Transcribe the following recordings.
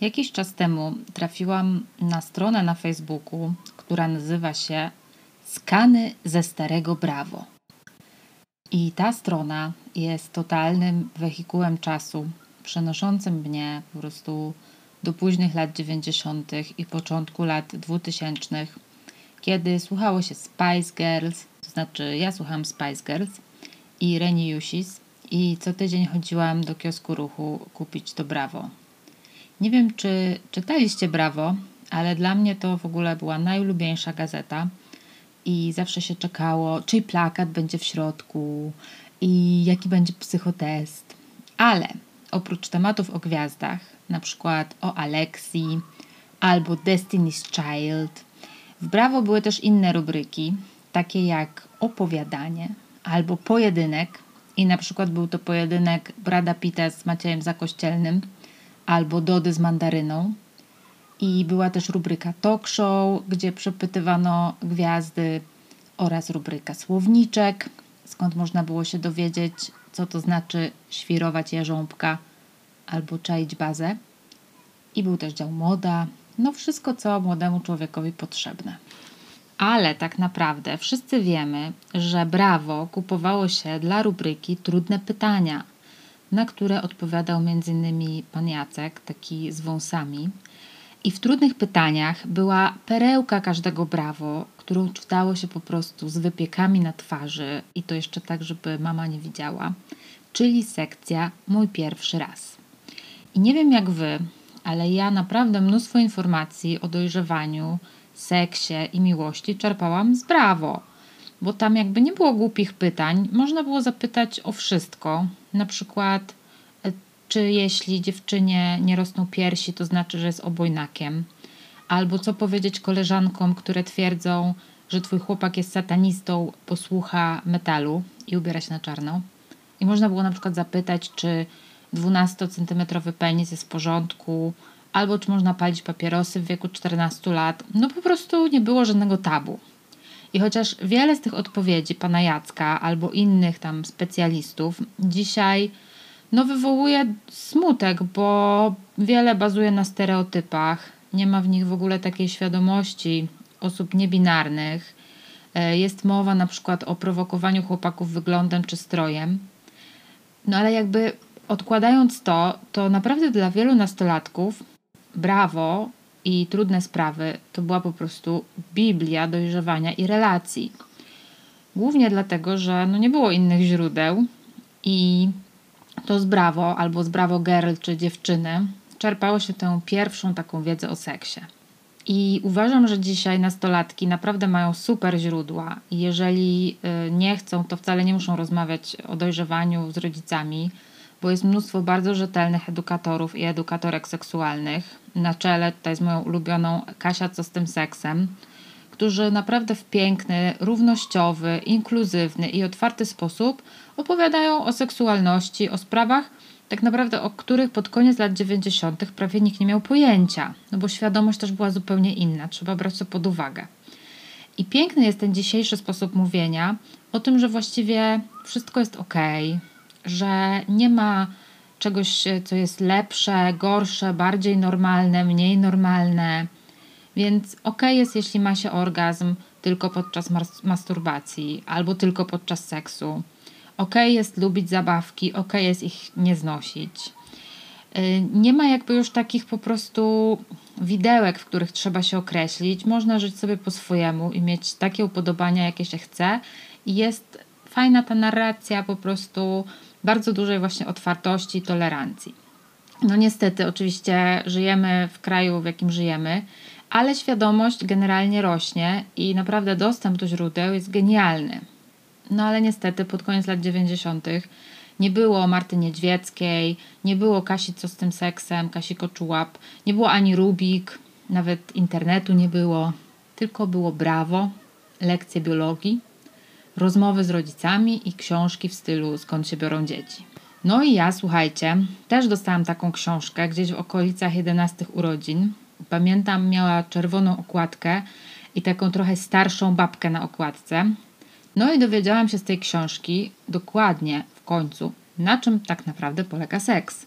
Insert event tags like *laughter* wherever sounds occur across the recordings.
Jakiś czas temu trafiłam na stronę na Facebooku, która nazywa się Skany ze Starego Brawo. I ta strona jest totalnym wehikułem czasu, przenoszącym mnie po prostu do późnych lat 90. i początku lat 2000, kiedy słuchało się Spice Girls, to znaczy ja słucham Spice Girls i Reni Jusis i co tydzień chodziłam do kiosku ruchu kupić to Brawo. Nie wiem, czy czytaliście Brawo, ale dla mnie to w ogóle była najulubieńsza gazeta i zawsze się czekało, czyj plakat będzie w środku i jaki będzie psychotest. Ale oprócz tematów o gwiazdach, na przykład o Alexi albo Destiny's Child, w Brawo były też inne rubryki, takie jak opowiadanie albo pojedynek. I na przykład był to pojedynek Brada Pitta z Maciejem Zakościelnym albo Dody z mandaryną. I była też rubryka talk show, gdzie przepytywano gwiazdy oraz rubryka słowniczek, skąd można było się dowiedzieć, co to znaczy świrować jarząbka albo czaić bazę. I był też dział moda, no wszystko, co młodemu człowiekowi potrzebne. Ale tak naprawdę wszyscy wiemy, że Brawo kupowało się dla rubryki Trudne Pytania, na które odpowiadał m.in. pan Jacek, taki z wąsami. I w trudnych pytaniach była perełka każdego Brawo, którą czytało się po prostu z wypiekami na twarzy i to jeszcze tak, żeby mama nie widziała, czyli sekcja Mój pierwszy raz. I nie wiem jak wy, ale ja naprawdę mnóstwo informacji o dojrzewaniu, seksie i miłości czerpałam z Brawo, bo tam jakby nie było głupich pytań, można było zapytać o wszystko, na przykład e, czy jeśli dziewczynie nie rosną piersi, to znaczy, że jest obojnakiem, albo co powiedzieć koleżankom, które twierdzą, że twój chłopak jest satanistą, posłucha metalu i ubiera się na czarno. I można było na przykład zapytać, czy 12-centymetrowy penis jest w porządku, albo czy można palić papierosy w wieku 14 lat. No po prostu nie było żadnego tabu. I chociaż wiele z tych odpowiedzi pana Jacka albo innych tam specjalistów dzisiaj no wywołuje smutek, bo wiele bazuje na stereotypach, nie ma w nich w ogóle takiej świadomości osób niebinarnych. E, jest mowa na przykład o prowokowaniu chłopaków wyglądem czy strojem. No ale jakby odkładając to, to naprawdę dla wielu nastolatków brawo i trudne sprawy to była po prostu Biblia dojrzewania i relacji. Głównie dlatego, że no nie było innych źródeł i to z Brawo albo z Brawo Girl czy dziewczyny czerpało się tę pierwszą taką wiedzę o seksie. I uważam, że dzisiaj nastolatki naprawdę mają super źródła. Jeżeli y, nie chcą, to wcale nie muszą rozmawiać o dojrzewaniu z rodzicami, bo jest mnóstwo bardzo rzetelnych edukatorów i edukatorek seksualnych. Na czele tutaj z moją ulubioną Kasia Co z tym seksem, którzy naprawdę w piękny, równościowy, inkluzywny i otwarty sposób opowiadają o seksualności, o sprawach, tak naprawdę o których pod koniec lat 90. prawie nikt nie miał pojęcia, no bo świadomość też była zupełnie inna, trzeba brać to pod uwagę. I piękny jest ten dzisiejszy sposób mówienia o tym, że właściwie wszystko jest ok, że nie ma czegoś, co jest lepsze, gorsze, bardziej normalne, mniej normalne. Więc ok jest, jeśli ma się orgazm tylko podczas masturbacji albo tylko podczas seksu. Ok jest lubić zabawki, ok jest ich nie znosić. Y, nie ma jakby już takich po prostu widełek, w których trzeba się określić. Można żyć sobie po swojemu i mieć takie upodobania, jakie się chce. I jest fajna ta narracja po prostu bardzo dużej właśnie otwartości i tolerancji. No niestety, oczywiście żyjemy w kraju, w jakim żyjemy, ale świadomość generalnie rośnie i naprawdę dostęp do źródeł jest genialny. No ale niestety pod koniec lat 90. nie było Marty Niedźwieckiej, nie było Kasi Co z tym seksem, Kasi Koczułap, nie było ani Rubik, nawet internetu nie było, tylko było Brawo, lekcje biologii rozmowy z rodzicami i książki w stylu skąd się biorą dzieci. No i ja, słuchajcie, też dostałam taką książkę gdzieś w okolicach 11 urodzin. Pamiętam, miała czerwoną okładkę i taką trochę starszą babkę na okładce. No i dowiedziałam się z tej książki dokładnie w końcu, na czym tak naprawdę polega seks.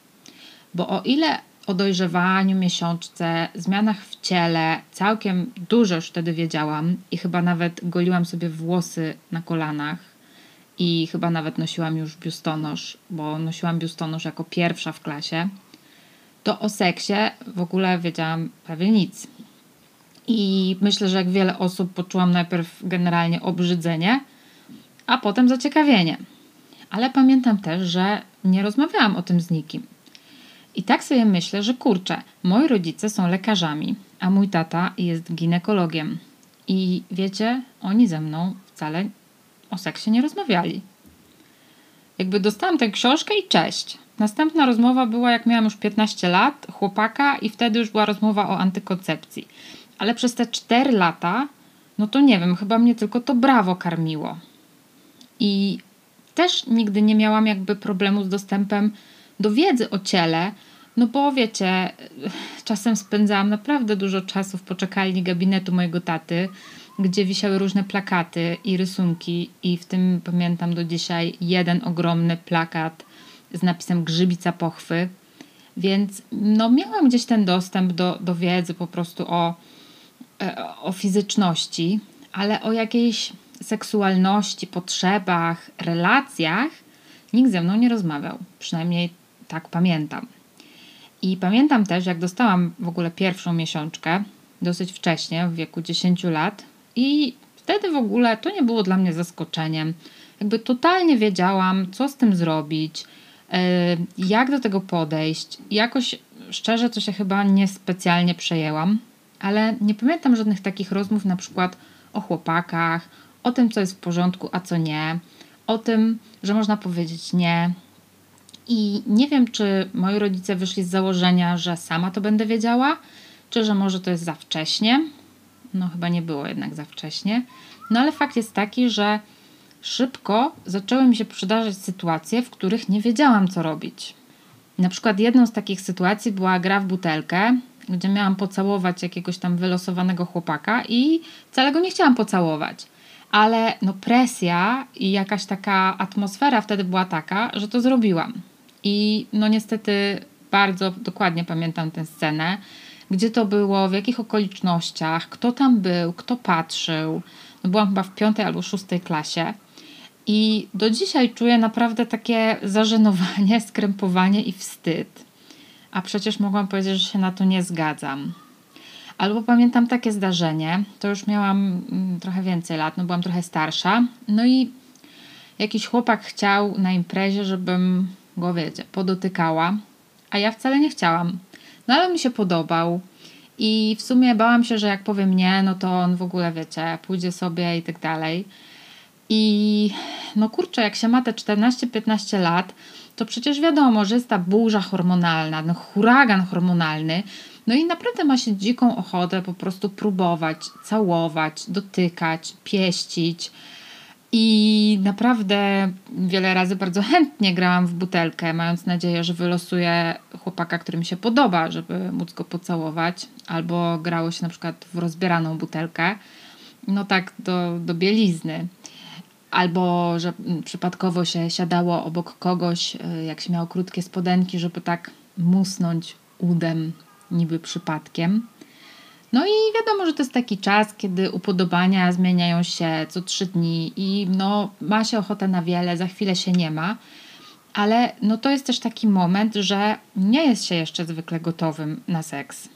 Bo o ile o dojrzewaniu, miesiączce, zmianach w ciele całkiem dużo już wtedy wiedziałam i chyba nawet goliłam sobie włosy na kolanach i chyba nawet nosiłam już biustonosz, bo nosiłam biustonosz jako pierwsza w klasie, to o seksie w ogóle wiedziałam prawie nic. I myślę, że jak wiele osób poczułam najpierw generalnie obrzydzenie, a potem zaciekawienie. Ale pamiętam też, że nie rozmawiałam o tym z nikim. I tak sobie myślę, że kurczę, moi rodzice są lekarzami, a mój tata jest ginekologiem. I wiecie, oni ze mną wcale o seksie nie rozmawiali. Jakby dostałam tę książkę i cześć. Następna rozmowa była, jak miałam już 15 lat, chłopaka, i wtedy już była rozmowa o antykoncepcji. Ale przez te 4 lata, no to nie wiem, chyba mnie tylko to brawo karmiło. I też nigdy nie miałam jakby problemu z dostępem do wiedzy o ciele, no bo wiecie, czasem spędzałam naprawdę dużo czasu w poczekalni gabinetu mojego taty, gdzie wisiały różne plakaty i rysunki, i w tym pamiętam do dzisiaj jeden ogromny plakat z napisem Grzybica Pochwy. Więc no, miałam gdzieś ten dostęp do, do wiedzy po prostu o, e, o fizyczności, ale o jakiejś seksualności, potrzebach, relacjach nikt ze mną nie rozmawiał. Przynajmniej tak pamiętam. I pamiętam też, jak dostałam w ogóle pierwszą miesiączkę, dosyć wcześnie, w wieku 10 lat, i wtedy w ogóle to nie było dla mnie zaskoczeniem. Jakby totalnie wiedziałam, co z tym zrobić, e, jak do tego podejść. Jakoś szczerze to się chyba niespecjalnie przejęłam, ale nie pamiętam żadnych takich rozmów, na przykład o chłopakach, o tym, co jest w porządku, a co nie, o tym, że można powiedzieć nie, i nie wiem, czy moi rodzice wyszli z założenia, że sama to będę wiedziała, czy że może to jest za wcześnie. No, chyba nie było jednak za wcześnie. No, ale fakt jest taki, że szybko zaczęły mi się przydarzać sytuacje, w których nie wiedziałam, co robić. Na przykład jedną z takich sytuacji była gra w butelkę, gdzie miałam pocałować jakiegoś tam wylosowanego chłopaka i wcale go nie chciałam pocałować. Ale no presja i jakaś taka atmosfera wtedy była taka, że to zrobiłam. I no niestety bardzo dokładnie pamiętam tę scenę, gdzie to było, w jakich okolicznościach, kto tam był, kto patrzył. No byłam chyba w piątej albo szóstej klasie. I do dzisiaj czuję naprawdę takie zażenowanie, *laughs* skrępowanie i wstyd. A przecież mogłam powiedzieć, że się na to nie zgadzam. Albo pamiętam takie zdarzenie, to już miałam mm, trochę więcej lat, no byłam trochę starsza. No i jakiś chłopak chciał na imprezie, żebym go wiecie, podotykała, a ja wcale nie chciałam. No ale mi się podobał i w sumie bałam się, że jak powiem nie, no to on w ogóle, wiecie, pójdzie sobie i tak dalej. I no kurczę, jak się ma te 14-15 lat, to przecież wiadomo, że jest ta burza hormonalna, no huragan hormonalny, no i naprawdę ma się dziką ochotę po prostu próbować, całować, dotykać, pieścić, i naprawdę wiele razy bardzo chętnie grałam w butelkę, mając nadzieję, że wylosuję chłopaka, który mi się podoba, żeby móc go pocałować, albo grało się na przykład w rozbieraną butelkę, no tak do, do bielizny. Albo że przypadkowo się siadało obok kogoś, y, jak się miało krótkie spodenki, żeby tak musnąć udem, niby przypadkiem. No i wiadomo, że to jest taki czas, kiedy upodobania zmieniają się co trzy dni i no, ma się ochotę na wiele, za chwilę się nie ma. Ale no, to jest też taki moment, że nie jest się jeszcze zwykle gotowym na seks,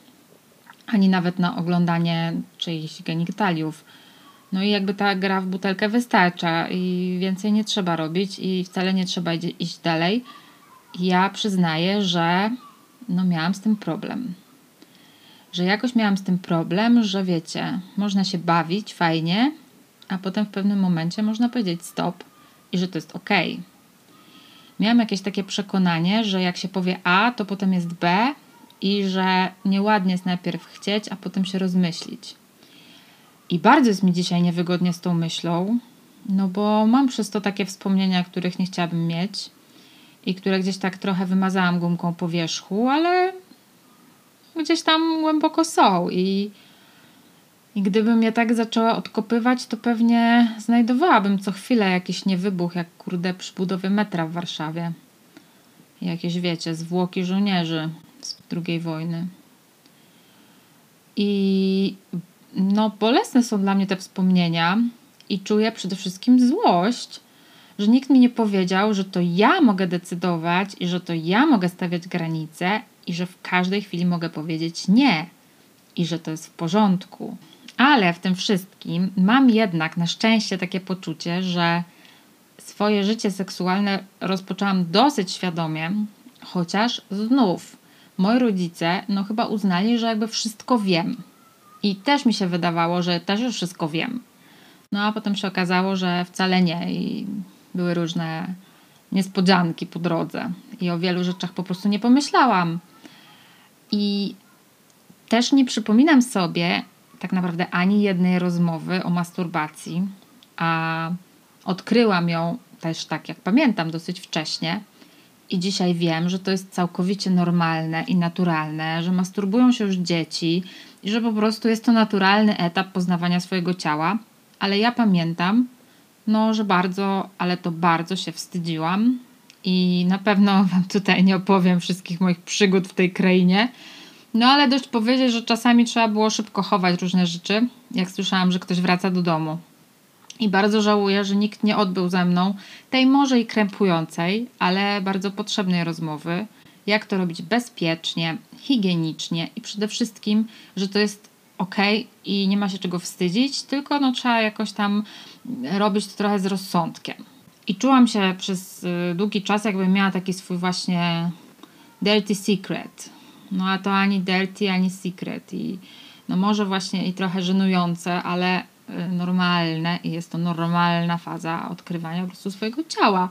ani nawet na oglądanie czyichś genitaliów. No i jakby ta gra w butelkę wystarcza i więcej nie trzeba robić i wcale nie trzeba iść dalej. Ja przyznaję, że no miałam z tym problem że jakoś miałam z tym problem, że wiecie, można się bawić fajnie, a potem w pewnym momencie można powiedzieć stop i że to jest ok. Miałam jakieś takie przekonanie, że jak się powie A, to potem jest B i że nieładnie jest najpierw chcieć, a potem się rozmyślić. I bardzo jest mi dzisiaj niewygodnie z tą myślą, no bo mam przez to takie wspomnienia, których nie chciałabym mieć i które gdzieś tak trochę wymazałam gumką po wierzchu, ale gdzieś tam głęboko są i, i gdybym je tak zaczęła odkopywać, to pewnie znajdowałabym co chwilę jakiś niewybuch, jak kurde przy budowie metra w Warszawie. Jakieś, wiecie, zwłoki żołnierzy z II wojny. I no, bolesne są dla mnie te wspomnienia i czuję przede wszystkim złość, że nikt mi nie powiedział, że to ja mogę decydować i że to ja mogę stawiać granice i że w każdej chwili mogę powiedzieć nie i że to jest w porządku. Ale w tym wszystkim mam jednak na szczęście takie poczucie, że swoje życie seksualne rozpoczęłam dosyć świadomie, chociaż znów moi rodzice no chyba uznali, że jakby wszystko wiem. I też mi się wydawało, że też już wszystko wiem. No a potem się okazało, że wcale nie i były różne niespodzianki po drodze i o wielu rzeczach po prostu nie pomyślałam. I też nie przypominam sobie tak naprawdę ani jednej rozmowy o masturbacji, a odkryłam ją też tak jak pamiętam dosyć wcześnie. I dzisiaj wiem, że to jest całkowicie normalne i naturalne, że masturbują się już dzieci i że po prostu jest to naturalny etap poznawania swojego ciała. Ale ja pamiętam, no, że bardzo, ale to bardzo się wstydziłam i na pewno Wam tutaj nie opowiem wszystkich moich przygód w tej krainie. No, ale dość powiedzieć, że czasami trzeba było szybko chować różne rzeczy, jak słyszałam, że ktoś wraca do domu. I bardzo żałuję, że nikt nie odbył ze mną tej może i krępującej, ale bardzo potrzebnej rozmowy, jak to robić bezpiecznie, higienicznie i przede wszystkim, że to jest ok i nie ma się czego wstydzić, tylko no, trzeba jakoś tam robić to trochę z rozsądkiem. I czułam się przez y, długi czas, jakbym miała taki swój właśnie dirty secret. No a to ani dirty, ani secret. I no może właśnie i trochę żenujące, ale y, normalne i jest to normalna faza odkrywania po prostu swojego ciała.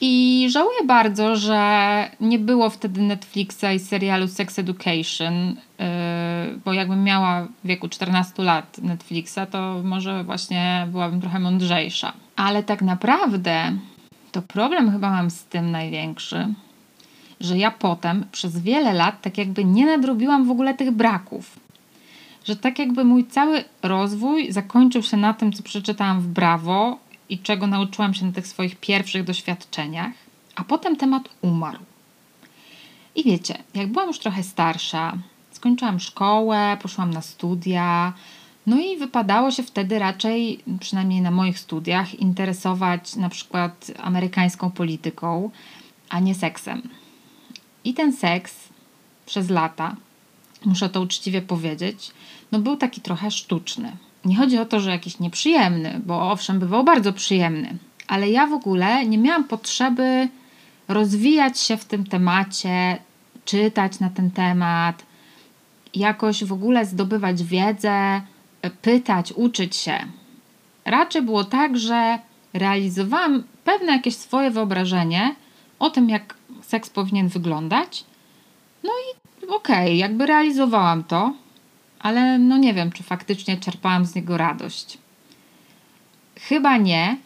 I żałuję bardzo, że nie było wtedy Netflixa i serialu Sex Education, yy, bo jakbym miała w wieku 14 lat Netflixa, to może właśnie byłabym trochę mądrzejsza. Ale tak naprawdę to problem chyba mam z tym największy, że ja potem przez wiele lat tak jakby nie nadrobiłam w ogóle tych braków. Że tak jakby mój cały rozwój zakończył się na tym, co przeczytałam w Brawo i czego nauczyłam się na tych swoich pierwszych doświadczeniach, a potem temat umarł. I wiecie, jak byłam już trochę starsza, skończyłam szkołę, poszłam na studia, no i wypadało się wtedy raczej, przynajmniej na moich studiach, interesować na przykład amerykańską polityką, a nie seksem. I ten seks przez lata, muszę to uczciwie powiedzieć, no był taki trochę sztuczny. Nie chodzi o to, że jakiś nieprzyjemny, bo owszem, bywał bardzo przyjemny, ale ja w ogóle nie miałam potrzeby rozwijać się w tym temacie, czytać na ten temat, jakoś w ogóle zdobywać wiedzę, pytać, uczyć się. Raczej było tak, że realizowałam pewne jakieś swoje wyobrażenie o tym, jak seks powinien wyglądać. No i okej, okay, jakby realizowałam to, ale no nie wiem, czy faktycznie czerpałam z niego radość. Chyba nie.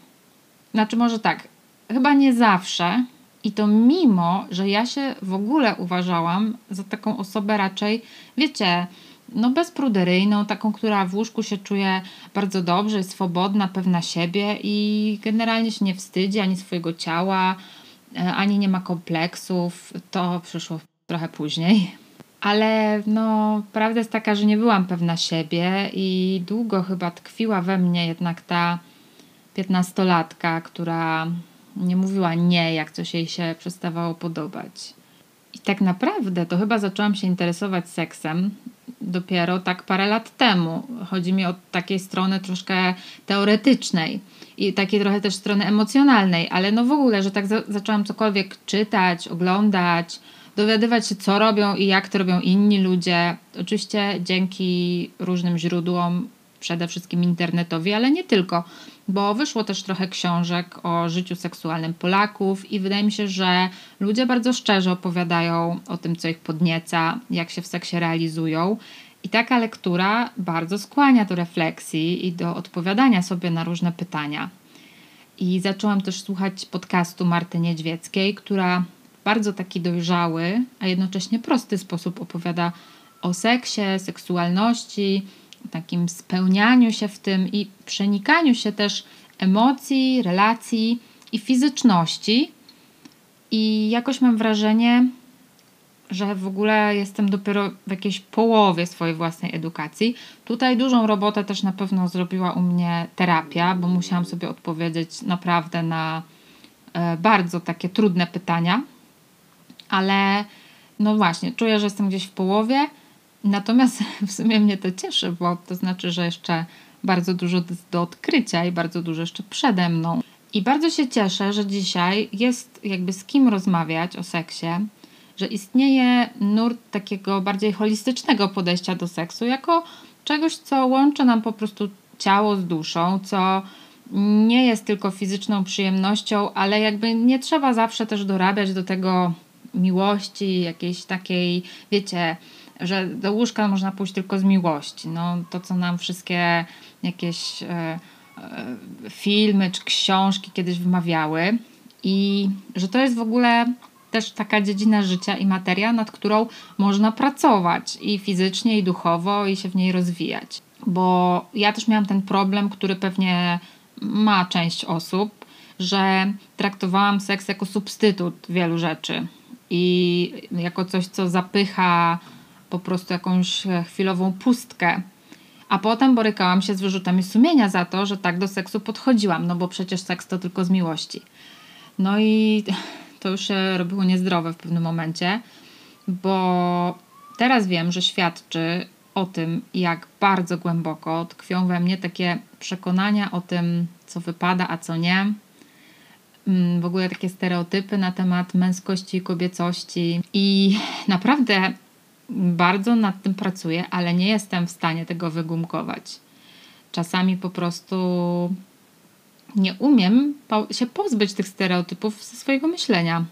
Znaczy, może tak, chyba nie zawsze. I to mimo, że ja się w ogóle uważałam za taką osobę raczej, wiecie, no bezpruderyjną, taką, która w łóżku się czuje bardzo dobrze, swobodna, pewna siebie i generalnie się nie wstydzi ani swojego ciała, e, ani nie ma kompleksów. To przyszło trochę później. Ale no, prawda jest taka, że nie byłam pewna siebie i długo chyba tkwiła we mnie jednak ta piętnastolatka, która nie mówiła nie, jak coś jej się przestawało podobać. I tak naprawdę to chyba zaczęłam się interesować seksem dopiero tak parę lat temu. Chodzi mi o takiej strony troszkę teoretycznej i takiej trochę też strony emocjonalnej, ale no w ogóle, że tak za zaczęłam cokolwiek czytać, oglądać, dowiadywać się, co robią i jak to robią inni ludzie. Oczywiście dzięki różnym źródłom, przede wszystkim internetowi, ale nie tylko, bo wyszło też trochę książek o życiu seksualnym Polaków i wydaje mi się, że ludzie bardzo szczerze opowiadają o tym, co ich podnieca, jak się w seksie realizują. I taka lektura bardzo skłania do refleksji i do odpowiadania sobie na różne pytania. I zaczęłam też słuchać podcastu Marty Niedźwieckiej, która bardzo taki dojrzały, a jednocześnie prosty sposób opowiada o seksie, seksualności, takim spełnianiu się w tym i przenikaniu się też emocji, relacji i fizyczności. I jakoś mam wrażenie, że w ogóle jestem dopiero w jakiejś połowie swojej własnej edukacji. Tutaj dużą robotę też na pewno zrobiła u mnie terapia, bo musiałam sobie odpowiedzieć naprawdę na e, bardzo takie trudne pytania, ale no właśnie, czuję, że jestem gdzieś w połowie. Natomiast w sumie mnie to cieszy, bo to znaczy, że jeszcze bardzo dużo do odkrycia i bardzo dużo jeszcze przede mną. I bardzo się cieszę, że dzisiaj jest jakby z kim rozmawiać o seksie, że istnieje nurt takiego bardziej holistycznego podejścia do seksu, jako czegoś, co łączy nam po prostu ciało z duszą, co nie jest tylko fizyczną przyjemnością, ale jakby nie trzeba zawsze też dorabiać do tego miłości, jakiejś takiej, wiecie, że do łóżka można pójść tylko z miłości. No, to, co nam wszystkie jakieś e, e, filmy czy książki kiedyś wymawiały, i że to jest w ogóle też taka dziedzina życia i materia, nad którą można pracować i fizycznie, i duchowo, i się w niej rozwijać. Bo ja też miałam ten problem, który pewnie ma część osób, że traktowałam seks jako substytut wielu rzeczy i jako coś, co zapycha po prostu jakąś chwilową pustkę. A potem borykałam się z wyrzutami sumienia za to, że tak do seksu podchodziłam, no bo przecież seks to tylko z miłości. No i *laughs* to już się robiło niezdrowe w pewnym momencie, bo teraz wiem, że świadczy o tym, jak bardzo głęboko tkwią we mnie takie przekonania o tym, co wypada, a co nie. Mm, w ogóle takie stereotypy na temat męskości i kobiecości. I *laughs* naprawdę bardzo nad tym pracuję, ale nie jestem w stanie tego wygumkować. Czasami po prostu nie umiem się pozbyć tych stereotypów ze swojego myślenia.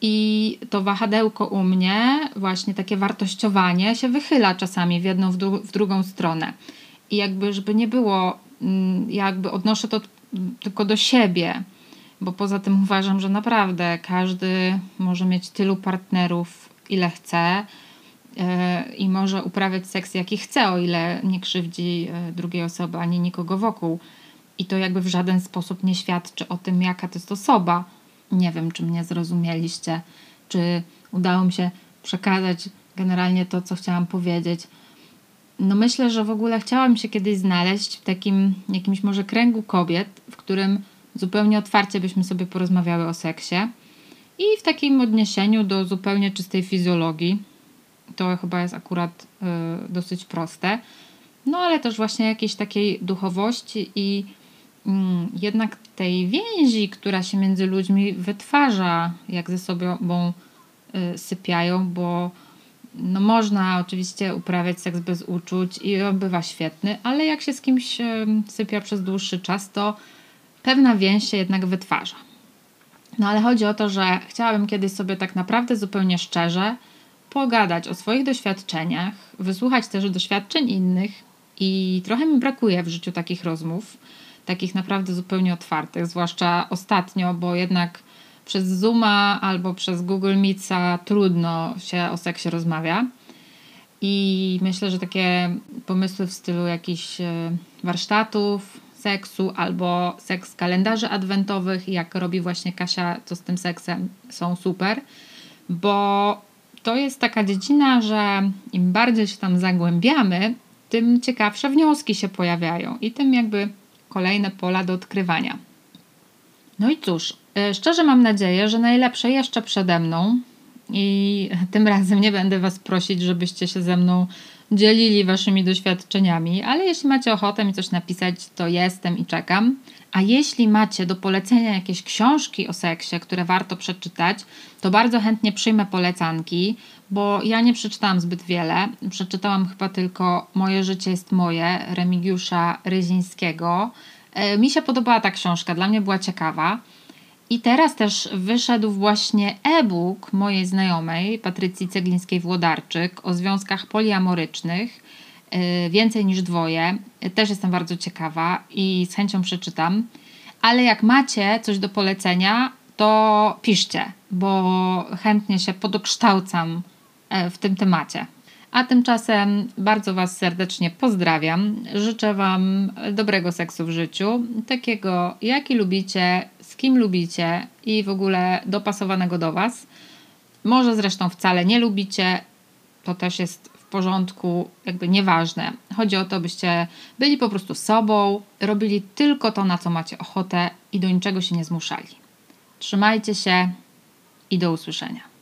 I to wahadełko u mnie, właśnie takie wartościowanie, się wychyla czasami w jedną, w, dru w drugą stronę. I jakby, żeby nie było, mm, jakby odnoszę to tylko do siebie, bo poza tym uważam, że naprawdę każdy może mieć tylu partnerów, ile chce yy, i może uprawiać seks jaki chce, o ile nie krzywdzi yy, drugiej osoby ani nikogo wokół. I to jakby w żaden sposób nie świadczy o tym, jaka to jest osoba. Nie wiem, czy mnie zrozumieliście, czy udało mi się przekazać generalnie to, co chciałam powiedzieć. No myślę, że w ogóle chciałam się kiedyś znaleźć w takim jakimś może kręgu kobiet, w którym zupełnie otwarcie byśmy sobie porozmawiały o seksie i w takim odniesieniu do zupełnie czystej fizjologii. To chyba jest akurat y, dosyć proste. No ale też właśnie jakiejś takiej duchowości i Mm, jednak tej więzi, która się między ludźmi wytwarza, jak ze sobą y, sypiają, bo no można oczywiście uprawiać seks bez uczuć i on bywa świetny, ale jak się z kimś sypia przez dłuższy czas, to pewna więź się jednak wytwarza. No ale chodzi o to, że chciałabym kiedyś sobie tak naprawdę zupełnie szczerze pogadać o swoich doświadczeniach, wysłuchać też doświadczeń innych i trochę mi brakuje w życiu takich rozmów takich naprawdę zupełnie otwartych, zwłaszcza ostatnio, bo jednak przez Zooma albo przez Google Meetsa trudno się o seksie rozmawia. I myślę, że takie pomysły w stylu jakichś e, warsztatów seksu albo seks kalendarzy adwentowych, jak robi właśnie Kasia, to z tym seksem, są super, bo to jest taka dziedzina, że im bardziej się tam zagłębiamy, tym ciekawsze wnioski się pojawiają i tym jakby kolejne pola do odkrywania. No i cóż, e, szczerze mam nadzieję, że najlepsze jeszcze przede mną i tym razem nie będę Was prosić, żebyście się ze mną dzielili Waszymi doświadczeniami, ale jeśli macie ochotę mi coś napisać, to jestem i czekam. A jeśli macie do polecenia jakieś książki o seksie, które warto przeczytać, to bardzo chętnie przyjmę polecanki, bo ja nie przeczytałam zbyt wiele. Przeczytałam chyba tylko Moje życie jest moje Remigiusza Ryzińskiego. E, mi się podobała ta książka, dla mnie była ciekawa. I teraz też wyszedł właśnie e-book mojej znajomej, Patrycji Ceglińskiej-Włodarczyk, o związkach poliamorycznych. E, więcej niż dwoje. Też jestem bardzo ciekawa i z chęcią przeczytam. Ale jak macie coś do polecenia, to piszcie, bo chętnie się podokształcam E, w tym temacie. A tymczasem bardzo Was serdecznie pozdrawiam. Życzę Wam dobrego seksu w życiu, takiego jaki lubicie, kim lubicie i w ogóle dopasowanego do Was. Może zresztą wcale nie lubicie, to też jest w porządku, jakby nieważne. Chodzi o to, byście byli po prostu sobą, robili tylko to, na co macie ochotę i do niczego się nie zmuszali. Trzymajcie się i do usłyszenia.